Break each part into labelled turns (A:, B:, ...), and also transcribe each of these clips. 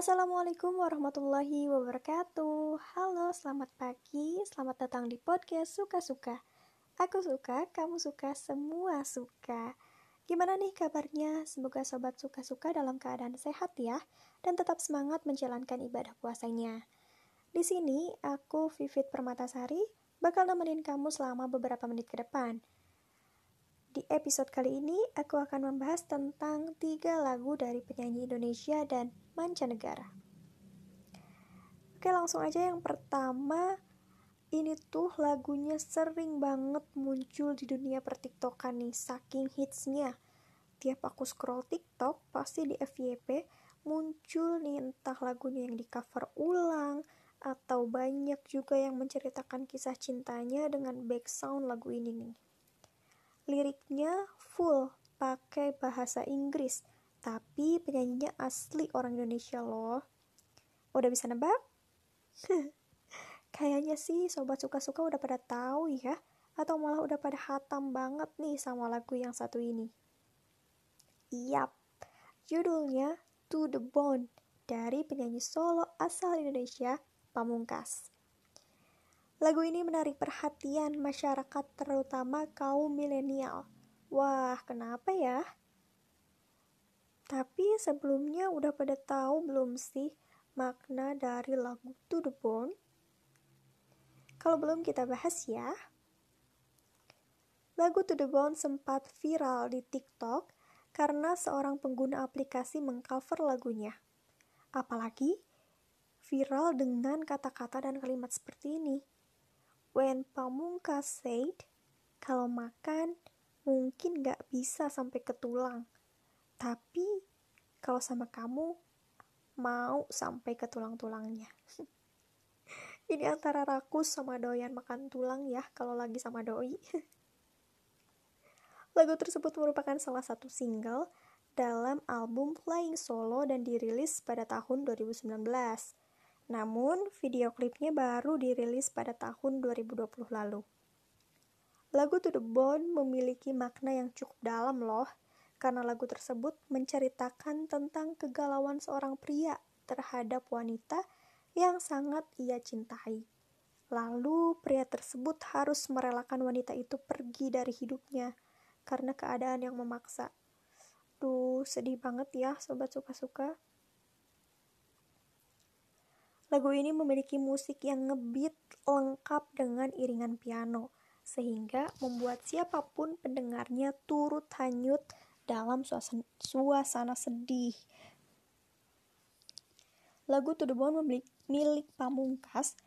A: Assalamualaikum warahmatullahi wabarakatuh. Halo, selamat pagi, selamat datang di podcast Suka-Suka Aku suka, kamu suka, semua suka. Gimana nih kabarnya? Semoga sobat suka-suka dalam keadaan sehat ya Dan tetap semangat menjalankan ibadah puasanya. Di sini, aku Vivit Permatasari Bakal nemenin kamu selama beberapa menit ke depan. Di episode kali ini, aku akan membahas tentang tiga lagu dari penyanyi Indonesia dan mancanegara. Oke, langsung aja yang pertama. Ini tuh lagunya sering banget muncul di dunia pertiktokan nih, saking hitsnya. Tiap aku scroll TikTok, pasti di FYP muncul nih entah lagunya yang di cover ulang, atau banyak juga yang menceritakan kisah cintanya dengan background lagu ini nih. Liriknya full pakai bahasa Inggris, tapi penyanyinya asli orang Indonesia loh. Udah bisa nebak? Kayaknya sih sobat suka-suka udah pada tahu ya, atau malah udah pada hatam banget nih sama lagu yang satu ini. Yap, judulnya To The Bone dari penyanyi solo asal Indonesia, Pamungkas. Lagu ini menarik perhatian masyarakat terutama kaum milenial. Wah, kenapa ya? Tapi sebelumnya udah pada tahu belum sih makna dari lagu To The Bone? Kalau belum kita bahas ya. Lagu To The Bone sempat viral di TikTok karena seorang pengguna aplikasi mengcover lagunya. Apalagi viral dengan kata-kata dan kalimat seperti ini. When Pamungkas said, kalau makan mungkin gak bisa sampai ke tulang. Tapi kalau sama kamu mau sampai ke tulang-tulangnya. Ini antara rakus sama doyan makan tulang ya kalau lagi sama doi. Lagu tersebut merupakan salah satu single dalam album Flying Solo dan dirilis pada tahun 2019. Namun, video klipnya baru dirilis pada tahun 2020 lalu. Lagu To The Bone memiliki makna yang cukup dalam loh, karena lagu tersebut menceritakan tentang kegalauan seorang pria terhadap wanita yang sangat ia cintai. Lalu, pria tersebut harus merelakan wanita itu pergi dari hidupnya karena keadaan yang memaksa. Duh, sedih banget ya, sobat suka-suka. Lagu ini memiliki musik yang ngebeat lengkap dengan iringan piano, sehingga membuat siapa pun pendengarnya turut hanyut dalam suasana, suasana sedih. Lagu To The Bone milik Pamungkas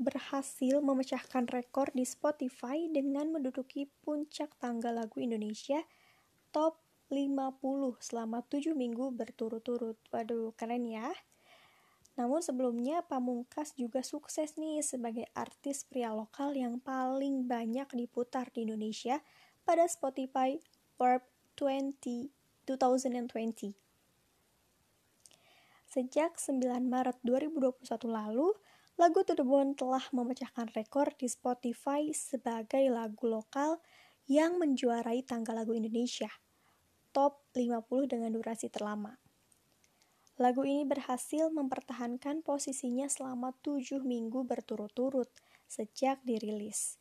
A: berhasil memecahkan rekor di Spotify dengan menduduki puncak tangga lagu Indonesia top 50 selama 7 minggu berturut-turut. Waduh, keren ya. Namun sebelumnya Pamungkas juga sukses nih sebagai artis pria lokal yang paling banyak diputar di Indonesia pada Spotify Warp 20 2020. Sejak 9 Maret 2021 lalu, lagu To The Bone telah memecahkan rekor di Spotify sebagai lagu lokal yang menjuarai tangga lagu Indonesia, top 50 dengan durasi terlama. Lagu ini berhasil mempertahankan posisinya selama tujuh minggu berturut-turut sejak dirilis.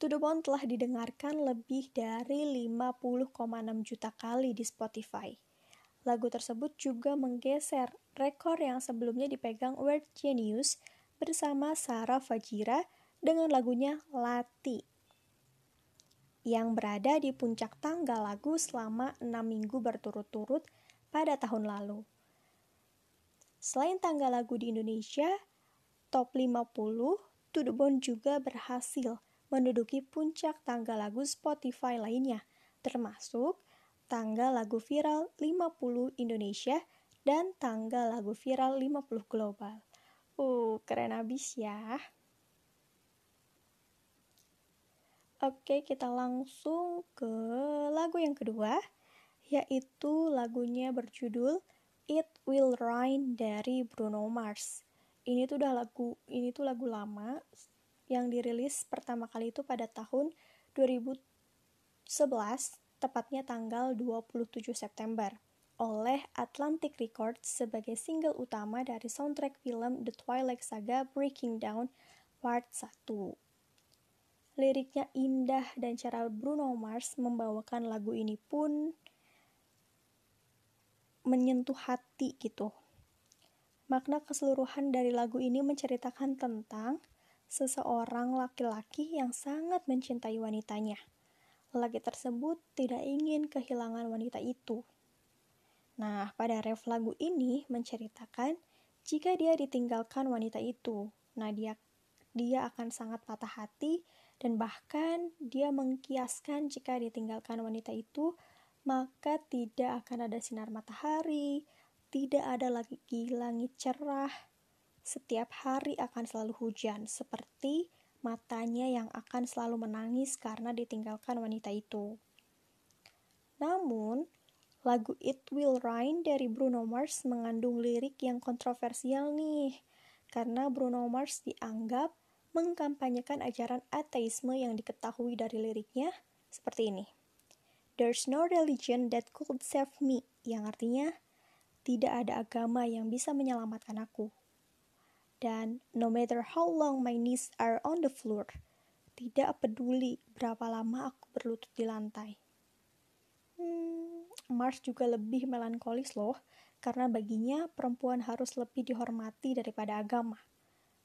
A: To telah didengarkan lebih dari 50,6 juta kali di Spotify. Lagu tersebut juga menggeser rekor yang sebelumnya dipegang Word Genius bersama Sarah Fajira dengan lagunya Lati yang berada di puncak tangga lagu selama enam minggu berturut-turut pada tahun lalu. Selain tangga lagu di Indonesia, top 50 To The Bone juga berhasil menduduki puncak tangga lagu Spotify lainnya, termasuk tangga lagu viral 50 Indonesia dan tangga lagu viral 50 global. Uh, keren abis ya. Oke, kita langsung ke lagu yang kedua, yaitu lagunya berjudul It Will Rain dari Bruno Mars. Ini tuh udah lagu ini tuh lagu lama yang dirilis pertama kali itu pada tahun 2011, tepatnya tanggal 27 September. oleh Atlantic Records sebagai single utama dari soundtrack film The Twilight Saga Breaking Down Part 1. Liriknya indah dan cara Bruno Mars membawakan lagu ini pun menyentuh hati gitu. Makna keseluruhan dari lagu ini menceritakan tentang seseorang laki-laki yang sangat mencintai wanitanya. Lelaki tersebut tidak ingin kehilangan wanita itu. Nah, pada ref lagu ini menceritakan jika dia ditinggalkan wanita itu, nah dia dia akan sangat patah hati dan bahkan dia mengkiaskan jika ditinggalkan wanita itu maka tidak akan ada sinar matahari, tidak ada lagi langit cerah, setiap hari akan selalu hujan, seperti matanya yang akan selalu menangis karena ditinggalkan wanita itu. Namun, lagu It Will Rain dari Bruno Mars mengandung lirik yang kontroversial nih, karena Bruno Mars dianggap mengkampanyekan ajaran ateisme yang diketahui dari liriknya seperti ini. There's no religion that could save me, yang artinya tidak ada agama yang bisa menyelamatkan aku. Dan no matter how long my knees are on the floor, tidak peduli berapa lama aku berlutut di lantai. Hmm, Mars juga lebih melankolis loh, karena baginya perempuan harus lebih dihormati daripada agama.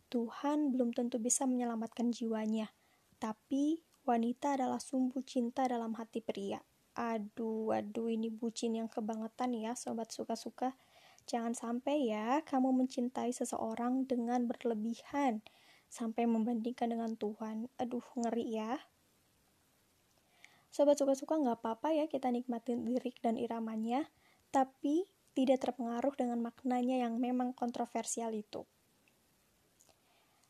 A: Tuhan belum tentu bisa menyelamatkan jiwanya, tapi wanita adalah sumbu cinta dalam hati pria. Aduh, aduh ini bucin yang kebangetan ya, sobat suka-suka. Jangan sampai ya kamu mencintai seseorang dengan berlebihan sampai membandingkan dengan Tuhan. Aduh, ngeri ya. Sobat suka-suka nggak apa-apa ya kita nikmatin lirik dan iramanya, tapi tidak terpengaruh dengan maknanya yang memang kontroversial itu.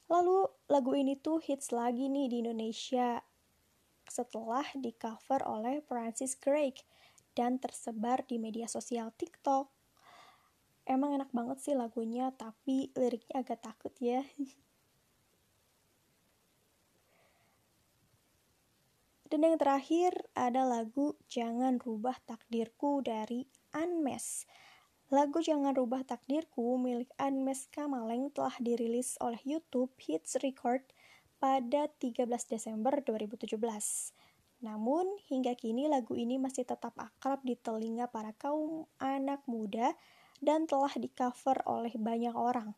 A: Lalu lagu ini tuh hits lagi nih di Indonesia setelah di cover oleh Francis Craig dan tersebar di media sosial TikTok, emang enak banget sih lagunya tapi liriknya agak takut ya dan yang terakhir ada lagu Jangan Rubah Takdirku dari Unmes Lagu Jangan Rubah Takdirku milik Unmes Kamaleng telah dirilis oleh YouTube Hits Record pada 13 Desember 2017. Namun, hingga kini lagu ini masih tetap akrab di telinga para kaum anak muda dan telah di-cover oleh banyak orang,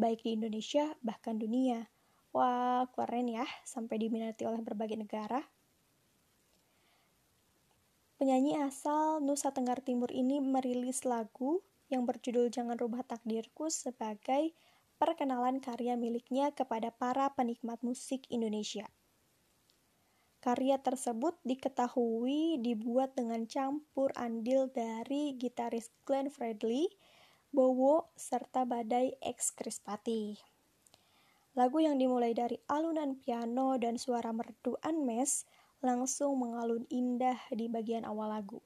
A: baik di Indonesia bahkan dunia. Wah, keren ya, sampai diminati oleh berbagai negara. Penyanyi asal Nusa Tenggara Timur ini merilis lagu yang berjudul Jangan Rubah Takdirku sebagai perkenalan karya miliknya kepada para penikmat musik Indonesia. Karya tersebut diketahui dibuat dengan campur andil dari gitaris Glenn Fredly, Bowo, serta Badai X Krispati. Lagu yang dimulai dari alunan piano dan suara merdu Anmes langsung mengalun indah di bagian awal lagu.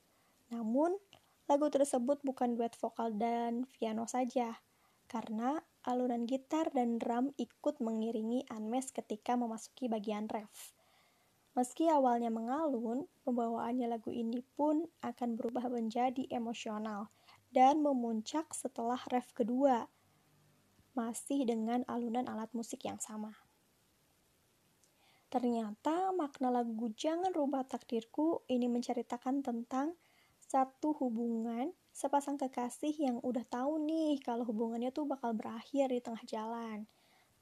A: Namun, lagu tersebut bukan duet vokal dan piano saja, karena alunan gitar dan drum ikut mengiringi Anmes ketika memasuki bagian ref. Meski awalnya mengalun, pembawaannya lagu ini pun akan berubah menjadi emosional dan memuncak setelah ref kedua, masih dengan alunan alat musik yang sama. Ternyata makna lagu Jangan Rubah Takdirku ini menceritakan tentang satu hubungan sepasang kekasih yang udah tahu nih kalau hubungannya tuh bakal berakhir di tengah jalan.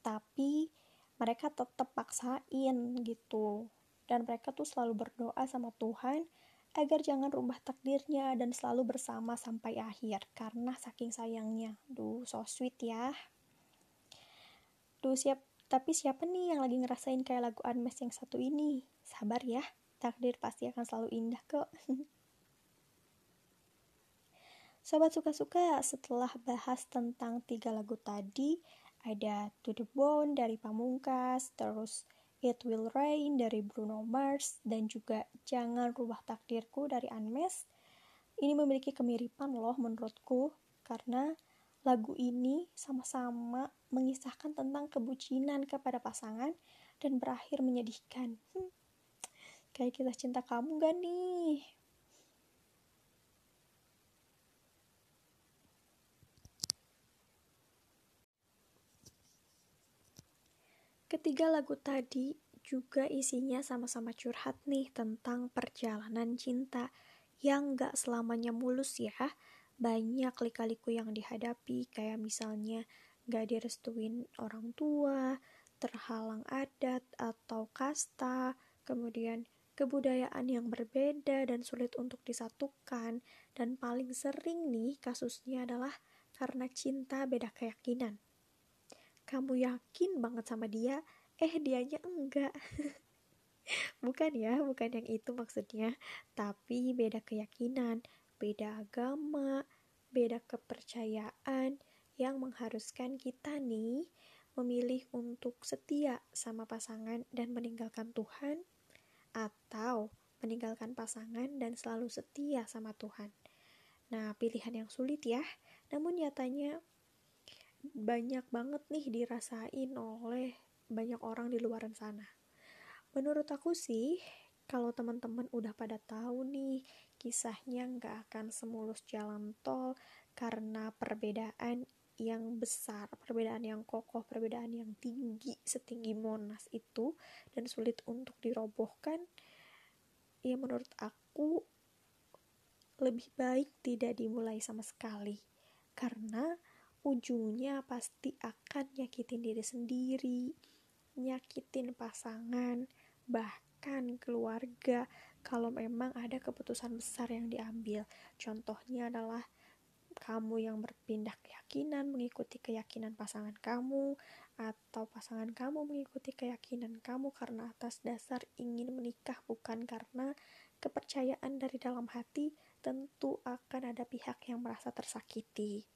A: Tapi mereka tetap paksain gitu dan mereka tuh selalu berdoa sama Tuhan agar jangan rubah takdirnya dan selalu bersama sampai akhir karena saking sayangnya. Duh, so sweet ya. Duh, siap. Tapi siapa nih yang lagi ngerasain kayak lagu Unmes yang satu ini? Sabar ya, takdir pasti akan selalu indah kok. Sobat suka-suka, setelah bahas tentang tiga lagu tadi, ada To The Bone dari Pamungkas, terus It Will Rain dari Bruno Mars dan juga Jangan Rubah Takdirku dari Unmes ini memiliki kemiripan loh menurutku karena lagu ini sama-sama mengisahkan tentang kebucinan kepada pasangan dan berakhir menyedihkan. Hmm, kayak kita cinta kamu gak nih? Ketiga lagu tadi juga isinya sama-sama curhat nih tentang perjalanan cinta yang gak selamanya mulus ya. Banyak lika-liku yang dihadapi kayak misalnya gak direstuin orang tua, terhalang adat atau kasta, kemudian kebudayaan yang berbeda dan sulit untuk disatukan, dan paling sering nih kasusnya adalah karena cinta beda keyakinan. Kamu yakin banget sama dia, eh dianya enggak bukan ya bukan yang itu maksudnya tapi beda keyakinan beda agama beda kepercayaan yang mengharuskan kita nih memilih untuk setia sama pasangan dan meninggalkan Tuhan atau meninggalkan pasangan dan selalu setia sama Tuhan. Nah, pilihan yang sulit ya. Namun nyatanya banyak banget nih dirasain oleh banyak orang di luar sana. Menurut aku sih, kalau teman-teman udah pada tahu nih, kisahnya nggak akan semulus jalan tol karena perbedaan yang besar, perbedaan yang kokoh, perbedaan yang tinggi, setinggi Monas itu, dan sulit untuk dirobohkan, ya menurut aku lebih baik tidak dimulai sama sekali. Karena ujungnya pasti akan nyakitin diri sendiri, nyakitin pasangan, bahkan keluarga kalau memang ada keputusan besar yang diambil. Contohnya adalah kamu yang berpindah keyakinan mengikuti keyakinan pasangan kamu atau pasangan kamu mengikuti keyakinan kamu karena atas dasar ingin menikah bukan karena kepercayaan dari dalam hati tentu akan ada pihak yang merasa tersakiti.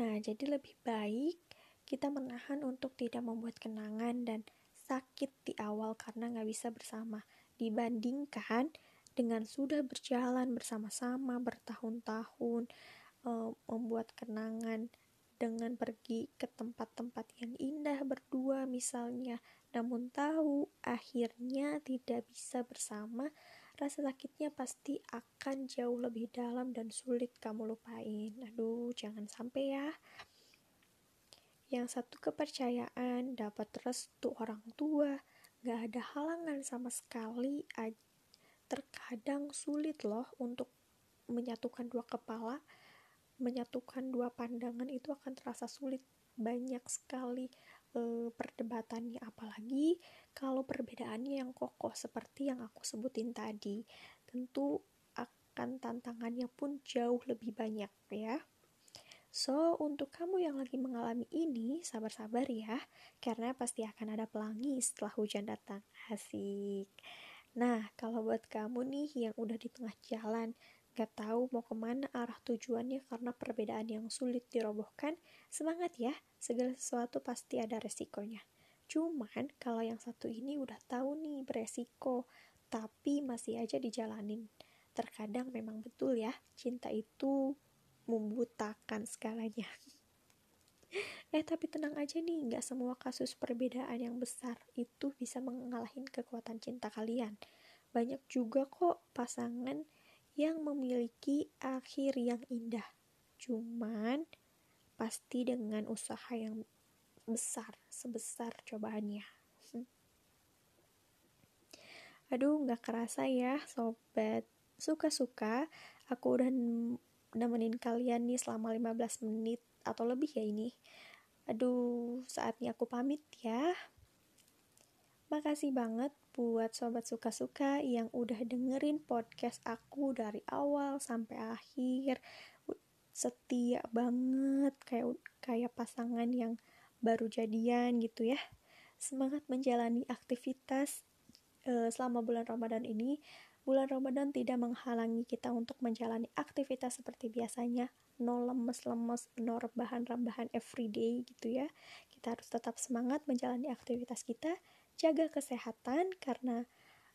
A: Nah, jadi lebih baik kita menahan untuk tidak membuat kenangan dan sakit di awal karena nggak bisa bersama. Dibandingkan dengan sudah berjalan bersama-sama bertahun-tahun uh, membuat kenangan dengan pergi ke tempat-tempat yang indah berdua misalnya namun tahu akhirnya tidak bisa bersama rasa sakitnya pasti akan jauh lebih dalam dan sulit kamu lupain aduh jangan sampai ya yang satu kepercayaan, dapat restu orang tua, gak ada halangan sama sekali. Terkadang sulit loh untuk menyatukan dua kepala, menyatukan dua pandangan itu akan terasa sulit. Banyak sekali e, perdebatannya, apalagi kalau perbedaannya yang kokoh seperti yang aku sebutin tadi. Tentu akan tantangannya pun jauh lebih banyak ya. So, untuk kamu yang lagi mengalami ini, sabar-sabar ya, karena pasti akan ada pelangi setelah hujan datang. Asik. Nah, kalau buat kamu nih yang udah di tengah jalan, gak tahu mau ke mana arah tujuannya karena perbedaan yang sulit dirobohkan, semangat ya, segala sesuatu pasti ada resikonya. Cuman, kalau yang satu ini udah tahu nih beresiko, tapi masih aja dijalanin. Terkadang memang betul ya, cinta itu membutakan segalanya. eh tapi tenang aja nih, nggak semua kasus perbedaan yang besar itu bisa mengalahin kekuatan cinta kalian. Banyak juga kok pasangan yang memiliki akhir yang indah. Cuman pasti dengan usaha yang besar, sebesar cobaannya. Aduh, nggak kerasa ya, sobat. Suka-suka, aku udah nemenin kalian nih selama 15 menit atau lebih ya ini. Aduh, saatnya aku pamit ya. Makasih banget buat sobat suka-suka yang udah dengerin podcast aku dari awal sampai akhir. Setia banget kayak kayak pasangan yang baru jadian gitu ya. Semangat menjalani aktivitas uh, selama bulan Ramadan ini Bulan Ramadan tidak menghalangi kita untuk menjalani aktivitas seperti biasanya, no lemes-lemes, no rebahan-rebahan everyday gitu ya. Kita harus tetap semangat menjalani aktivitas kita, jaga kesehatan karena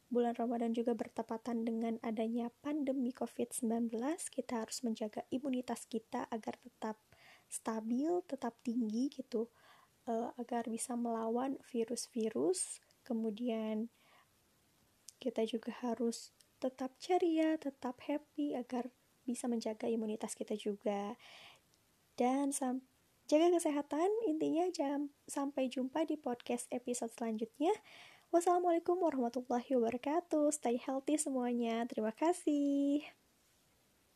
A: bulan Ramadan juga bertepatan dengan adanya pandemi COVID-19. Kita harus menjaga imunitas kita agar tetap stabil, tetap tinggi gitu, uh, agar bisa melawan virus-virus. Kemudian kita juga harus tetap ceria, tetap happy agar bisa menjaga imunitas kita juga. Dan sam Jaga kesehatan, intinya jam, sampai jumpa di podcast episode selanjutnya. Wassalamualaikum warahmatullahi wabarakatuh. Stay healthy semuanya. Terima kasih.